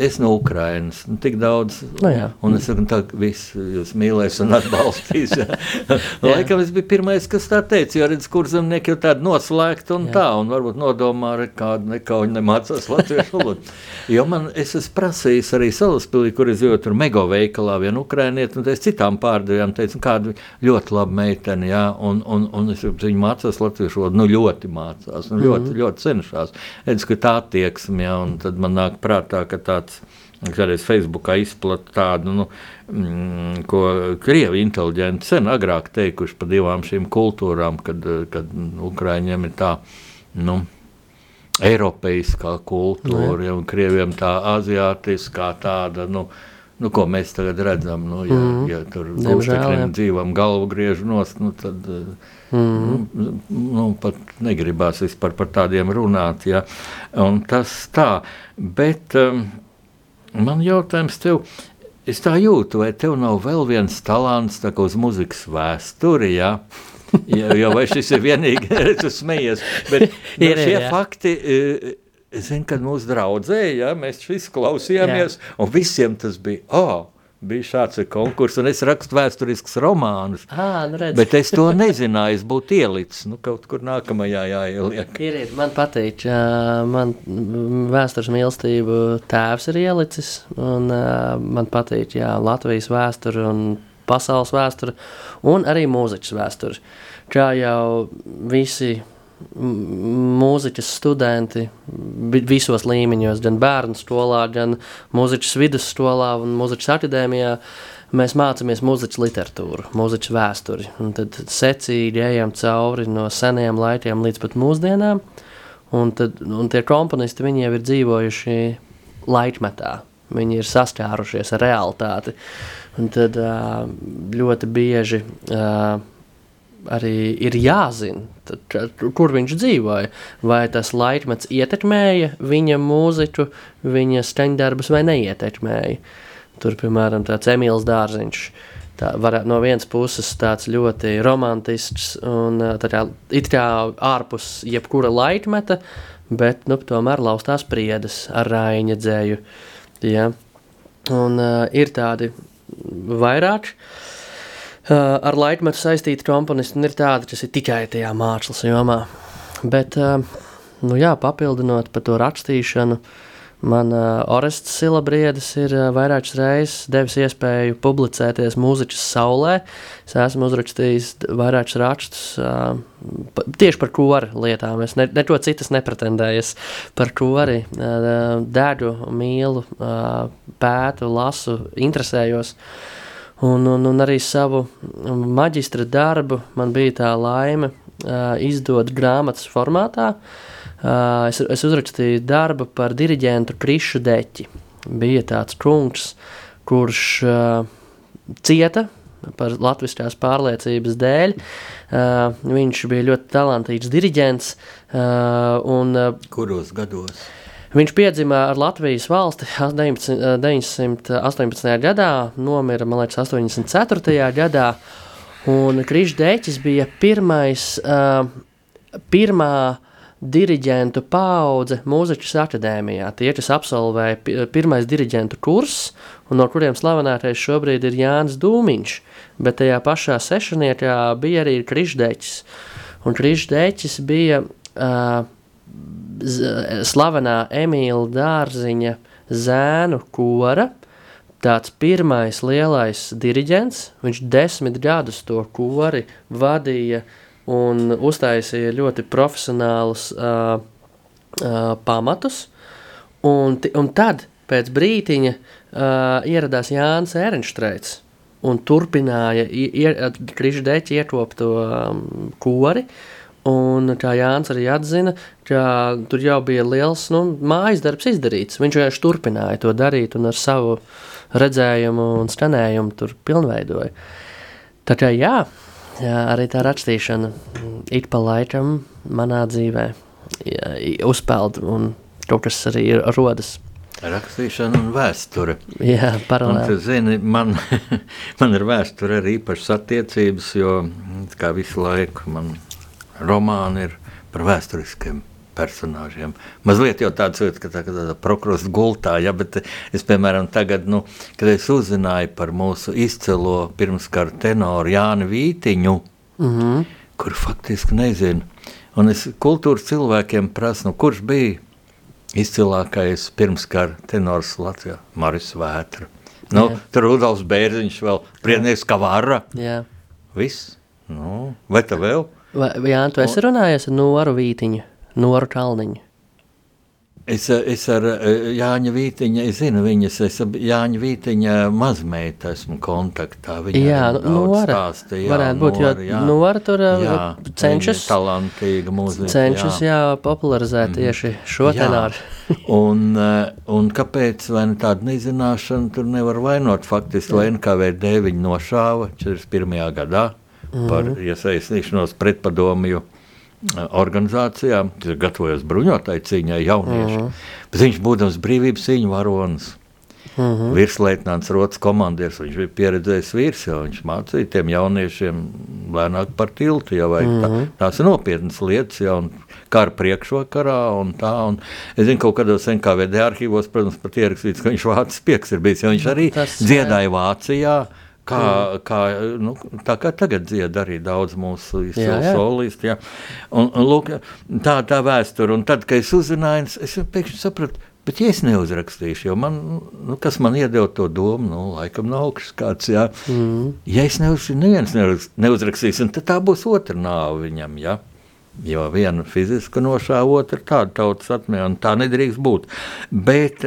Es no Ukrainas, nu, tik daudz. No nu jā. un es saku, tā viss jūs mīlēs un atbalstīs. Laikam es biju pirmais, kas tā teica, jo redz, kur zemnieki jau tādi noslēgti un jā. tā, un varbūt nodomā ar kādu nekauņu nemācās latviešu valodu. jo man, es esmu prasījis arī Salaspilī, kur es jūtu tur mego veikalā vienu ukrainieti, un es citām pārdevējām teicu, kādu ļoti labu meiteni, jā, un, un, un es viņu mācās latviešu valodu, nu ļoti mācās, un ļoti, mm -hmm. ļoti cenšās. Redz, ka tā attieksme, jā, un tad man nāk prātā, ka tāds Kādreiz Facebookā izplatīja tādu, nu, mm, ko krievi inteliģenti sen agrāk teikuši par divām šīm kultūrām, kad, kad Ukraiņiem ir tā, nu, Eiropeiskā kultūra, nu, ja, un krieviem tā aziātiskā tāda, nu, nu, ko mēs tagad redzam, nu, ja, mm. ja tur gūstekļiem dzīvam galvu griež nost, nu, tad, mm. nu, nu, pat negribās vispār par tādiem runāt, ja, un tas tā, bet, um, Man jautājums tev, es tā jūtu, vai tev nav vēl viens talants uz muzikas vēsturi? Ja? ja, jo vai šis ir vienīgais, kas smējies. Bet nu, šie jā. fakti, e, es zinu, kad mūsu draudzēja, ja, mēs visi klausījāmies, jā. un visiem tas bija, oh, bija šāds konkurss, un es rakstu vēsturiskus romānus. À, nu redz. bet es to nezināju, es būtu ielicis, nu kaut kur nākamajā jāieliek. Ir, ir, man patīk, man vēstures mīlestību tēvs ir ielicis, un man patīk, jā, Latvijas vēsture un pasaules vēsture, un arī mūziķis vēsture. Kā jau visi mūzikas studenti visos līmeņos, gan bērnu skolā, gan mūzikas vidusskolā un mūzikas akadēmijā. Mēs mācāmies mūzikas literatūru, mūzikas vēsturi. Un tad secīgi ejam cauri no seniem laikiem līdz pat mūsdienām. Un, tad, un tie komponisti jau ir dzīvojuši laikmetā. Viņi ir saskārušies ar realitāti. Un tad ļoti bieži arī ir jāzina, tad, kur viņš dzīvoja. Vai tas laikmets ietekmēja viņa mūziku, viņa skaņdarbus vai neietekmēja. Tur, piemēram, tāds Emīls Dārziņš. Tā var no vienas puses tāds ļoti romantisks un tā it kā ārpus jebkura laikmeta, bet nu, tomēr laustās priedes ar Raiņa dzēju. Ja? Un uh, ir tādi vairāki. Uh, ar laikmetu saistīti komponisti un ir tādi, kas ir tikai tajā mākslas jomā. Bet, uh, nu jā, papildinot par to rakstīšanu, man uh, Orests Silabriedis ir vairākas reizes devis iespēju publicēties mūzikas saulē. Es esmu uzrakstījis vairākus rakstus tieši par kori lietām. Es ne, neko citas nepretendēju. Es par kori dēļu, mīlu, pētu, lasu, interesējos. Un, un, un arī savu maģistra darbu man bija tā laime uh, izdot grāmatas formātā. Uh, es, es uzrakstīju darbu par diriģentu Krišu Deķi. Bija tāds kungs, kurš uh, cieta par latviskās pārliecības dēļ. Uh, viņš bija ļoti talantīgs diriģents. Uh, un, uh, Kuros gados? Viņš piedzima ar Latvijas valsti 19, 918. gadā, nomira, man liekas, 84. gadā. Un Krišdeķis bija pirmais, uh, pirmā diriģentu paudze mūzikas akadēmijā. Tie, kas absolvēja pirmais diriģentu kurs, un no kuriem slavenākais šobrīd ir Jānis Dūmiņš, bet tajā pašā sešaniekā bija arī Krišdeķis. Un Krišdeķis bija uh, slavenā Emīla Dārziņa zēnu kora, tāds pirmais lielais diriģents, viņš desmit gadus to kori vadīja un uztaisīja ļoti profesionālus uh, uh, pamatus, un, un tad pēc brītiņa uh, ieradās Jānis Ērenštreits un turpināja Krišs Deķi iekopt to um, kori, Un kā Jānis arī atzina, ka tur jau bija liels nu, mājas darbs izdarīts. Viņš vienkārši turpināja to darīt un ar savu redzējumu un skanējumu tur pilnveidoja. Tā kā jā, jā arī tā rakstīšana ik pa laikam manā dzīvē uzpeld un kaut kas arī ir rodas. Rakstīšana un vēsture. Jā, paralēli. Un, zini, man, man ir vēsture arī īpašas attiecības, jo kā visu laiku man romāni ir par vēsturiskiem personāžiem. Mazliet jau tāds jūtas, ka tā ir tāda prokrusta gultā, ja, bet es, piemēram, tagad, nu, kad es uzzināju par mūsu izcilo pirmskara tenoru Jāni Vītiņu, mm -hmm. kur faktiski nezinu, un es kultūras cilvēkiem prasu, nu, kurš bija izcilākais pirmskara tenors Latvijā? Maris Vētra. Nu, Jā. tur Rudolfs Bērziņš vēl priednieks Kavara. Jā. Viss. Nu, vai tā vēl? Vai, jā, tu esi runājies ar Noru Vītiņu, Noru Kalniņu? Es, es ar eh, Jāņa Vītiņa, es zinu viņas, es ar Jāņa Vītiņa mazmeita esmu kontaktā. Viņa jā, Nora, stāsta, jā, varētu būt, Nora, jo Nora tur eh, jā, cenšas, talantīga mūzika. Cenšas, jā, jā popularizēt mm. tieši šo tenāru. un, eh, un kāpēc, vai ne tāda nezināšana, tur nevar vainot, faktiski, lai NKVD viņu nošāva 41. gadā mm. par mhm. iesaistīšanos pretpadomju organizācijām, kas gatavojas bruņotai cīņai jaunieši. Mm. Bet viņš būdams brīvības cīņu varonis. Mm -hmm. Virsleitnants Rots komandieris, viņš bija pieredzējis vīrs, jau viņš mācīja tiem jauniešiem lēnāk par tiltu, jau mm -hmm. tā, mhm. tās ir nopietnas lietas, jau kara priekšvakarā un tā, un es zinu, kaut kādos NKVD arhīvos, protams, pat ierakstīts, ka viņš vācis pieks ir bijis, jo viņš arī Tas, dziedāja Vācijā, Kā, kā, nu, tā kā tagad dzied arī daudz mūsu. Un, un, lūk, tā tā vēsture. Un tad, kad es uzzināju, es pēkšņi sapratu, bet ja es neuzrakstīšu, jo man, nu, kas man iedeva to domu, nu, laikam nav augsts kāds, ja. Mm. Ja es neuzrakstīšu, neviens neuzrakstīs, tad tā būs otra nāve viņam, ja. Jo viena fiziska nošāva, otra tāda tautas atmiņa, un tā nedrīkst būt. Bet,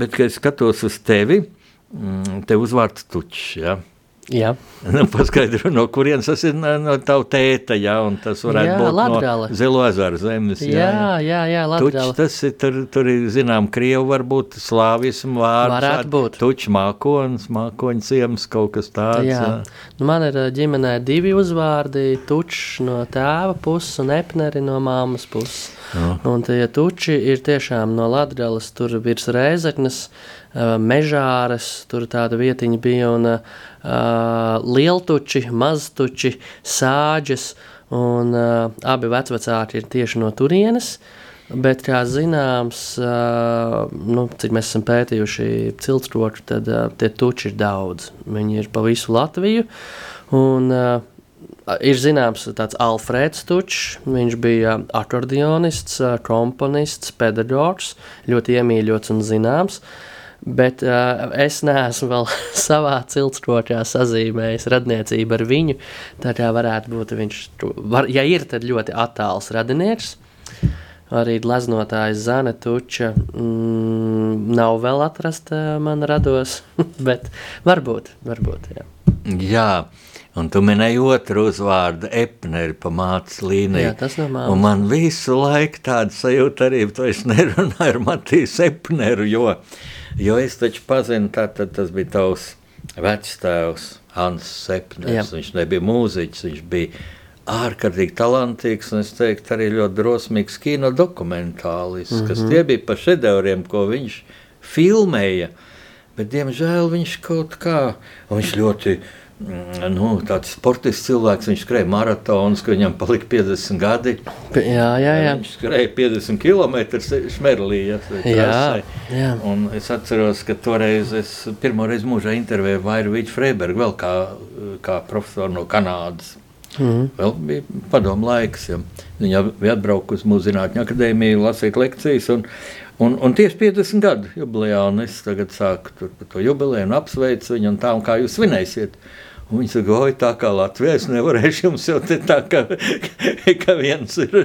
bet kad es skatos uz tevi, mm, tev uzvārds tučs, ja. Jā. Nu, paskaidro, no kurienes tas ir no tava tēta, jā, un tas varētu jā, būt Latgale. no Zilo ezeru zemes. Jā, jā, jā, jā Latgale. Tuč, tas ir, tur, tur ir, zinām, Krievu varbūt slāvismu vārds. Varētu būt. Tuč mākonis, mākoņa ciems, kaut kas tāds. Jā. jā. Nu, man ir ģimenē divi uzvārdi, Tuč no tēva puses un Epneri no māmas puses. Jā. Un tie tuči ir tiešām no Latgales, tur virs Rēzeknes, mežāres, tur tāda vietiņa bija, un uh, lieltuči, maztuči, sāģes, un uh, abi vecvecāki ir tieši no turienes. Bet, kā zināms, uh, nu, cik mēs esam pētījuši ciltstroku, tad tie tuči ir daudz. Viņi ir pa visu Latviju. Un, ir zināms tāds Alfrēds Tučs. Viņš bija akordionists, komponists, pedagogs, ļoti iemīļots un zināms. Uh, Bet uh, es neesmu vēl savā ciltskotā sazīmējis radniecību ar viņu. Tā kā varētu būt viņš, var, ja ir, tad ļoti attāls radinieks. Arī gleznotājs Zana Tuča mm, nav vēl atrasta man rados, bet varbūt, varbūt, jā. Jā, un tu minēji otru uzvārdu, Epneri, pa mācas līniju. Jā, tas no māmas. Un man visu laiku tāda sajūta arī, to es nerunāju ar Matīs Epneru, jo, jo es taču pazinu, tā, tad tas bija tavs vectēvs Hans Epners. Jā. Viņš nebija mūziķis, viņš bija ārkārtīgi talantīgs un es teiktu arī ļoti drosmīgs kino dokumentālists, mm -hmm. kas mhm. tie bija pa šedevriem, ko viņš filmēja. Bet, diemžēl viņš kaut kā, viņš ļoti nu, tāds sportisks cilvēks, viņš skrēja maratonus, ka viņam palika 50 gadi. Jā, jā, jā. Viņš skrēja 50 km šmerlī. Ja, jā, jā. Un es atceros, ka toreiz es pirmo reizi mūžā intervēju Vairu Vīķu Freibergu, vēl kā, kā profesoru no Kanādas. Mm. Vēl bija padomu laiks. Ja. Viņa bija atbraukusi uz Mūzikas zinātņu akadēmiju, lasīt lekcijas. Un, un, un tieši 50 gadu jubilejā, un es tagad sāku par to jubileju un apsveicu viņu, un tā, un kā jūs svinēsiet. Un viņi saka, oi, tā kā Latvijas nevarēšu jums jau te tā, ka, ka viens ir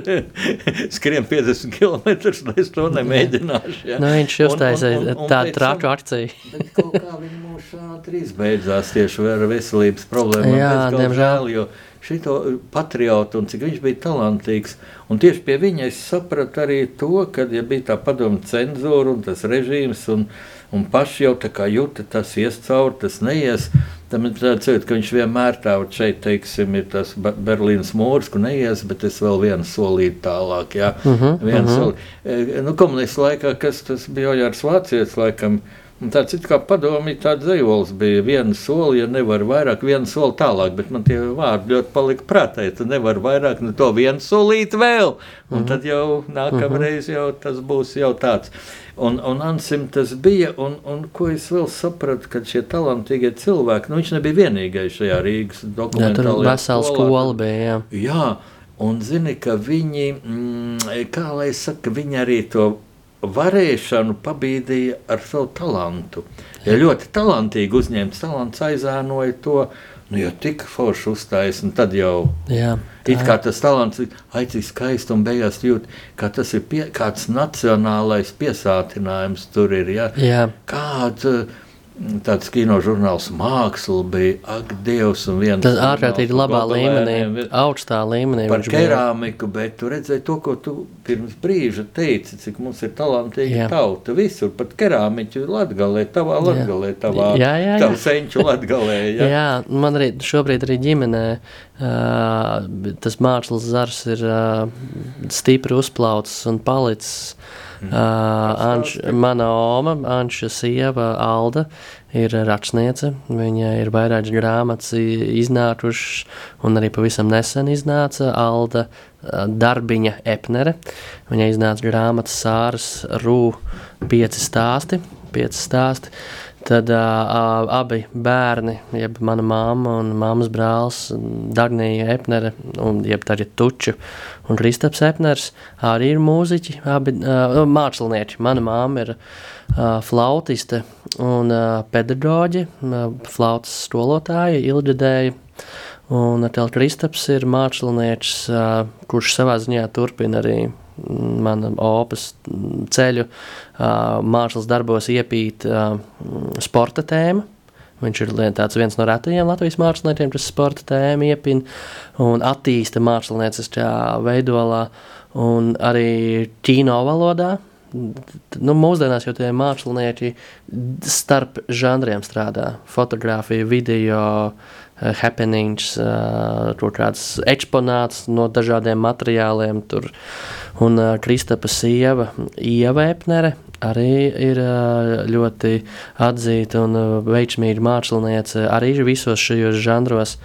skrien 50 km, lai es to nemēģināšu. Ja. Nu, viņš uztaisīja tādu trāču akciju. Bet kaut kā viņi mūs ātri izbeidzās tieši ar veselības problēmām. Jā, diemžēl, jo šito patriotu un cik viņš bija talantīgs. Un tieši pie viņa es sapratu arī to, ka ja bija tā padomu cenzūra un tas režīms, un, un paši jau tā kā jūta, tas ies cauri, tas neies. Tam ir tāds jūtas, ka viņš vienmēr tā šeit, teiksim, ir tas Berlīnas mūrs, kur neies, bet es vēl vienu solītu tālāk. Jā, uh -huh, uh -huh. Soli. Nu, komunistu laikā, kas tas bija ar Vācijas laikam, Un tāds ir kā padomi, tāds dzīslis bija viena soli, ja nevar vairāk, viena soli tālāk, bet man tie vārdi ļoti palika prātā. Ja tu nevari vairāk, nu to vienu solīt vēl, un mm -hmm. tad jau nākamreiz jau tas būs jau tāds. Un, un Ansim tas bija, un, un ko es vēl sapratu, kad šie talantīgie cilvēki, nu viņš nebija vienīgais šajā Rīgas. Jā, tur vesela skola bija, jā. Jā, un zini, ka viņi, mm, kā lai saka, viņi arī to varēšanu pabīdīja ar savu talantu. Ja ļoti talantīgi uzņemts talants aizēnoja to, nu, jo tik forši un tad jau Jā, it kā tas talants ir aicīgi skaisti un beigās jūt, ka tas ir pie, kāds nacionālais piesātinājums tur ir. Ja? Jā. Kāds, tāds kinožurnāls māksla bija, ak, Dievs, un viens tas ārkārtīgi labā līmenī, augstā līmenī. Par kerāmiku, bet tu redzēji to, ko tu pirms brīža teici, cik mums ir talantīga jā. tauta visur, pat kerāmiķi latgalē, tavā latgalē, tavā, jā, jā, jā. tavu senču latgalē. Jā. jā, man arī šobrīd arī ģimenē uh, tas mākslas zars ir uh, stipri uzplaucis un palicis. Uh, Anš, mana oma, Anša sieva Alda, ir rakstniece. Viņai ir vairākas grāmatas iznākušas, un arī pavisam nesen iznāca Alda Darbiņa Epnere. Viņai iznāca grāmatas Sāras Rū pieci stāsti. Pieci stāsti. Tad uh, abi bērni, jeb mana mamma un mammas brālis, Dagnija Epnere, un jeb tagad Tuču un Kristaps Epners, arī ir mūziķi, abi uh, mākslinieki. Mana mamma ir uh, flautiste un uh, pedagoģi, uh, flautas skolotāja, ilgadēja. Un Kristaps ir mākslinieks, uh, kurš savā ziņā turpina arī mana opas ceļu mākslas darbos iepīt sporta tēmu. Viņš ir viens no retajiem Latvijas māksliniekiem, kas sporta tēmu iepina un attīsta mākslinieckajā veidolā un arī kino valodā. Nu, mūsdienās jau tie mākslinieki starp žanriem strādā. Fotografija, video, happenings, kaut kāds eksponāts no dažādiem materiāliem. Tur Un uh, Kristapa sieva Ieva Epnere arī ir uh, ļoti atzīta un uh, veiksmīga māksliniece arī visos šajos žanros.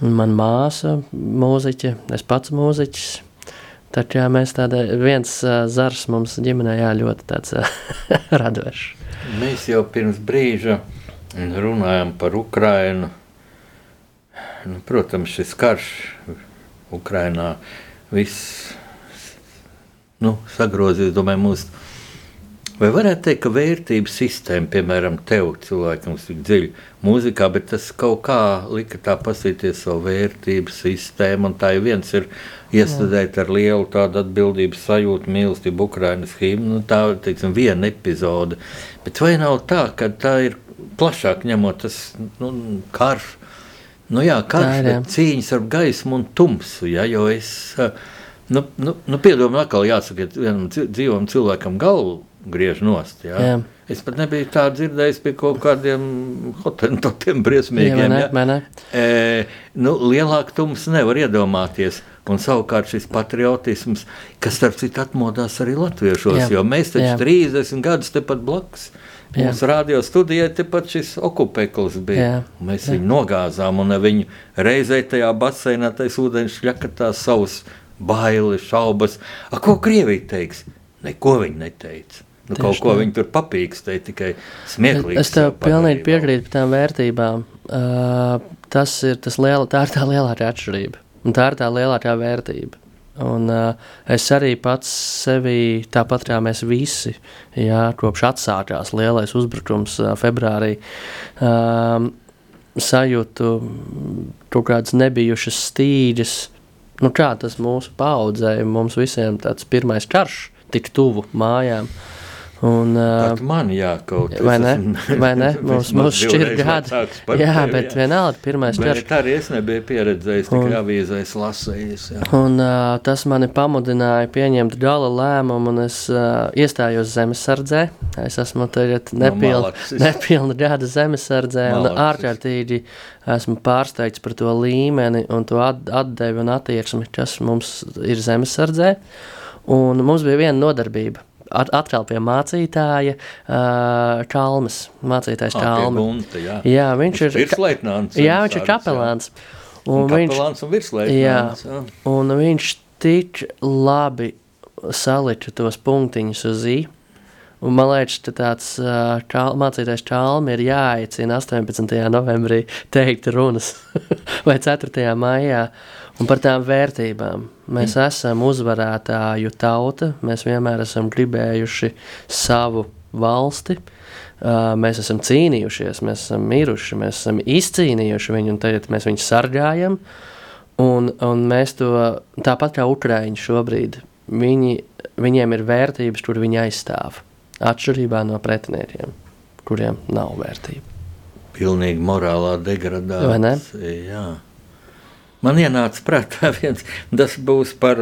Man māsa mūziķe, es pats mūziķis. Tad jā, mēs tāda viens uh, zars mums ģimenē jā, ļoti tāds uh, radošs. Mēs jau pirms brīža runājam par Ukrainu. Nu, protams, šis karš Ukrainā viss nu, sagrozījis, mūsu. Vai varētu teikt, ka vērtības sistēma, piemēram, tev, cilvēkam, ir dziļa mūzikā, bet tas kaut kā lika tā pasīties savu vērtību sistēmu, un tā jau viens ir iestudēt ar lielu tādu atbildības sajūtu, mīlestību Ukrainas himnu, nu, tā, teiksim, viena epizode. Bet vai nav tā, ka tā ir plašāk ņemot, tas nu, karš. Nu, jā, karš ir cīņas ar gaismu un tumsu. Ja, jo es, nu, nu, nu piedomu, atkal jāsaka, vienam dzīvam cilvēkam galvu griež nost. Ja. Jā. Es pat nebiju tā dzirdējis pie kaut kādiem hotentotiem briesmīgiem. Jā, man ne, ja. e, nu, lielāk tums nevar iedomāties. Un savukārt šis patriotisms, kas starp citu atmodās arī latviešos, jā. jo mēs taču jā. 30 gadus tepat blakus. Mūsu radio studijā tepat šis okupeklis bija. Jā. Mēs jā. viņu nogāzām un viņu reizē tajā baseinā, tajā ūdens šļakatā savus bailes, šaubas. A, ko Krievija teiks? Neko viņi neteica. Nu, kaut ko viņi tur papīkstēja, tikai smieklīgi. Es tev pilnīgi piekrītu par tām vērtībām. Uh, tas ir tas liela, tā ir tā lielākā atšķirība. Un tā ir tā lielākā vērtība. Un, uh, es arī pats sevi, tāpat kā mēs visi, jā, kopš atsākās lielais uzbrukums uh, februārī, uh, sajūtu kaut kādas nebijušas stīģes. Nu, kā tas mūsu paudzē, mums visiem tāds pirmais karš tik tuvu mājām. Uh, Un, uh, man jākaut. Vai ne? Vai ne? Mums, mums šķir gadi. Jā, bet jā. vienalga, pirmais čars. Tā arī es nebiju pieredzējis, tikai avīzēs lasējis. Jā. Un uh, tas mani pamudināja pieņemt gala lēmumu, un es uh, iestājos zemesardzē. Es esmu tagad nepilna, no nepilna gada zemesardzē, Malaksis. un ārkārtīgi esmu pārsteigts par to līmeni un to atdevi un attieksmi, kas mums ir zemesardzē. Un mums bija viena nodarbība atkal pie mācītāja uh, Kalmas. Mācītājs Kalma. Gunta, jā. jā, viņš ir virsleitnants. Jā, viņš ir kapelāns. Un, un kapelāns un virsleitnants. Jā, jā. Un viņš tik labi salika tos punktiņus uz i. Un man liekas, ka tāds uh, čal, mācītājs Čālmi ir jāaicina 18. novembrī teikt runas vai 4. maijā. Un par tām vērtībām. Mēs mm. esam uzvarētāju tauta, mēs vienmēr esam gribējuši savu valsti, uh, mēs esam cīnījušies, mēs esam miruši, mēs esam izcīnījuši viņu, un tagad mēs viņus sargājam. Un, un mēs to tāpat kā Ukrāņi šobrīd, viņi, viņiem ir vērtības, kur viņi aizstāv. Atšķirībā no pretiniekiem, kuriem nav vērtība. Pilnīgi morālā degradācija. Man ienāca prātā viens, tas būs par,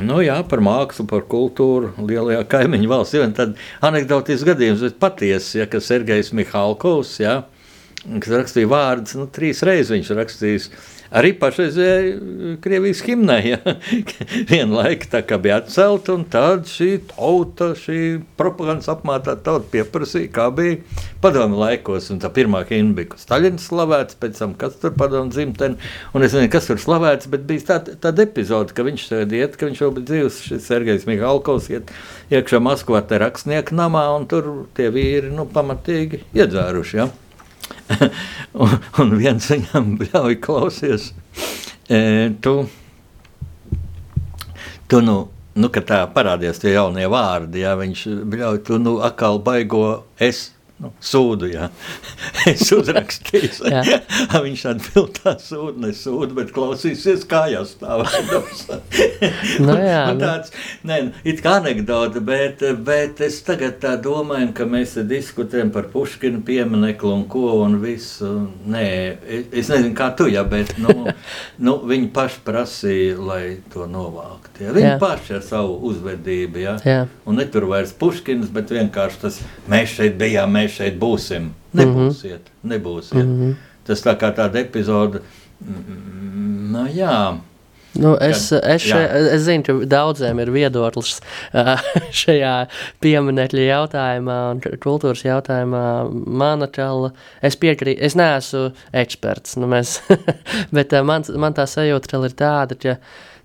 nu jā, par mākslu, par kultūru lielajā kaimiņu valstī. Un tad anekdotisks gadījums, bet patiesi, ja, ka Sergejs Mihālkovs, ja, kas rakstīja vārdus, nu, trīs reizes viņš rakstījis arī pašreizējai eh, Krievijas himnai. Ja? Vienlaika tā kā bija atcelta, un tad šī tauta, šī propagandas apmātā tauta pieprasīja, kā bija padomu laikos. Un tā pirmā himna bija Staļins slavēts, pēc tam kas tur padomu dzimteni, un es nezinu, kas tur slavēts, bet bija tā, tāda epizode, ka viņš tagad iet, ka viņš jau bija dzīvs, šis Sergejs Mihalkovs iet iekšā Maskvā te rakstnieku namā, un tur tie vīri, nu, pamatīgi iedzēruši, ja? Un, un viens viņam ļauj klausies. E, tu, tu nu, nu, kad tā parādījās tie jaunie vārdi, jā, viņš ļauj, tu nu atkal baigo es nu, sūdu. Jā. es uzrakstīju, viņš atbild tā sūdu, ne sūdu, bet klausīsies kājās stāvēdams. nu, jā, nu. tāds, ne, nu, it kā anekdote, bet, bet es tagad tā domāju, ka mēs diskutējam par Puškinu piemineklu un ko un visu. Nē, es nezinu, kā tu, jā, bet nu, nu, viņi paši prasīja, lai to novākt. Jā. Viņi jā. paši ar savu uzvedību, jā. jā. Un ne tur vairs Puškins, bet vienkārši tas mēs šeit bijām, mēs šeit būsim. Nebūsiet, mm -hmm. nebūsiet. Mm -hmm. Tas tā kā tāda epizode, nu jā. Nu, es, Kad, es, še, es zinu, ka daudziem ir viedoklis šajā pieminiekļa jautājumā un kultūras jautājumā. Mana čala, es piekrītu, es neesmu eksperts, nu mēs, bet man, man tā sajūta ir tāda, ka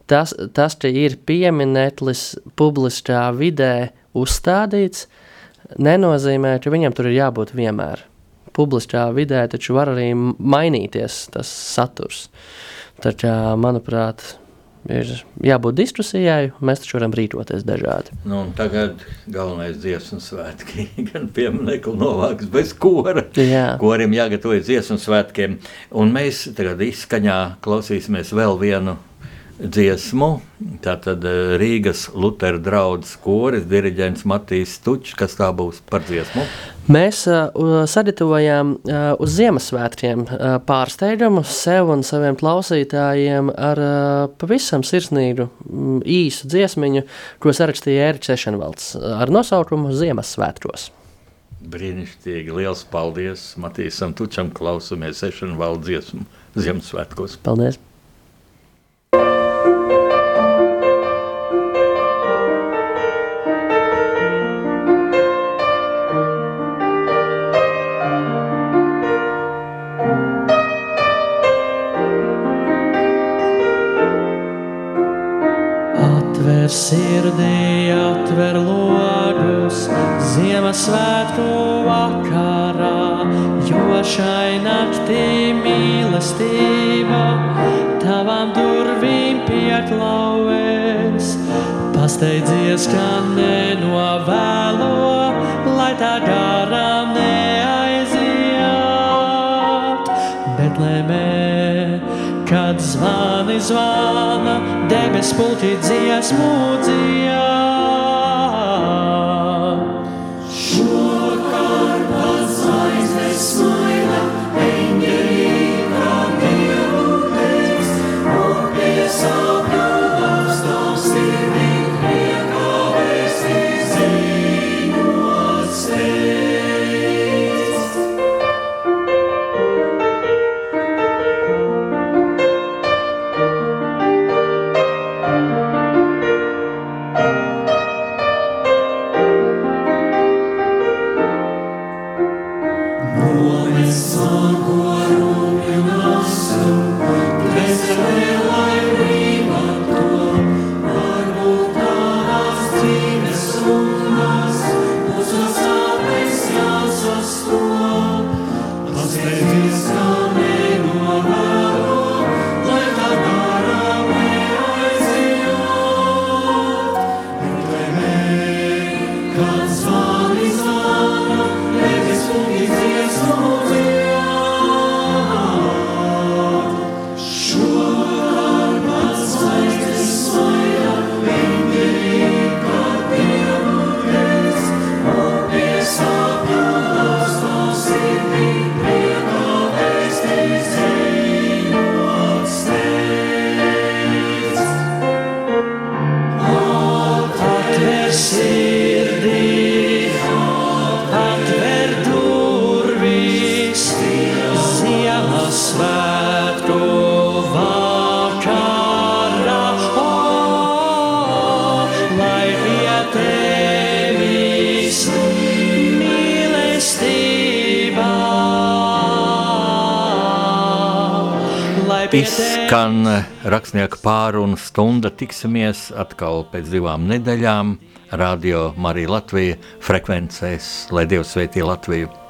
tas, tas ka ir piemineklis publiskā vidē uzstādīts, nenozīmē, ka viņam tur ir jābūt vienmēr. Publiskā vidē taču var arī mainīties tas saturs. Taču, manuprāt, ir jābūt diskusijai, mēs taču varam rīkoties dažādi. Nu, tagad galvenais dziesmu svētki, gan pieminekli novāks bez kora. Jā. Korim jāgatavojas dziesmu svētkiem. Un mēs tagad izskaņā klausīsimies vēl vienu dziesmu. Tātad Rīgas Lutera draugs koris, diriģents Matīs Stučs, kas tā būs par dziesmu. Mēs uh, sagatavojām uh, uz Ziemassvētkiem uh, pārsteigumu sev un saviem klausītājiem ar uh, pavisam sirsnīgu um, īsu dziesmiņu, ko sarakstīja Ērķis Ešenvalds ar nosaukumu Ziemassvētkos. Brīnišķīgi, liels paldies Matīsam Tučam, klausamies Ešenvalda dziesmu Ziemassvētkos. Paldies! Sirdī, atver logus, Ziemassvētku vakarā, jo šai naktī mīlestība tavām durvīm pieklauvēs. Pasteidzies, ka nenovēlo, lai tā garām zvani zvana, debes pulki dziesmu dziesmu. say Izskan rakstnieka pārunu stunda. Tiksimies atkal pēc divām nedēļām. Radio Marija Latvija frekvencēs, lai Dievs sveitī Latviju.